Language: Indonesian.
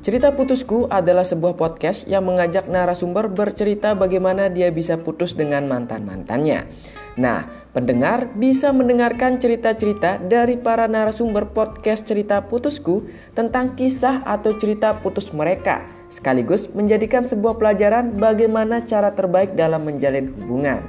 Cerita Putusku adalah sebuah podcast yang mengajak narasumber bercerita bagaimana dia bisa putus dengan mantan-mantannya. Nah, pendengar bisa mendengarkan cerita-cerita dari para narasumber podcast Cerita Putusku tentang kisah atau cerita putus mereka, sekaligus menjadikan sebuah pelajaran bagaimana cara terbaik dalam menjalin hubungan.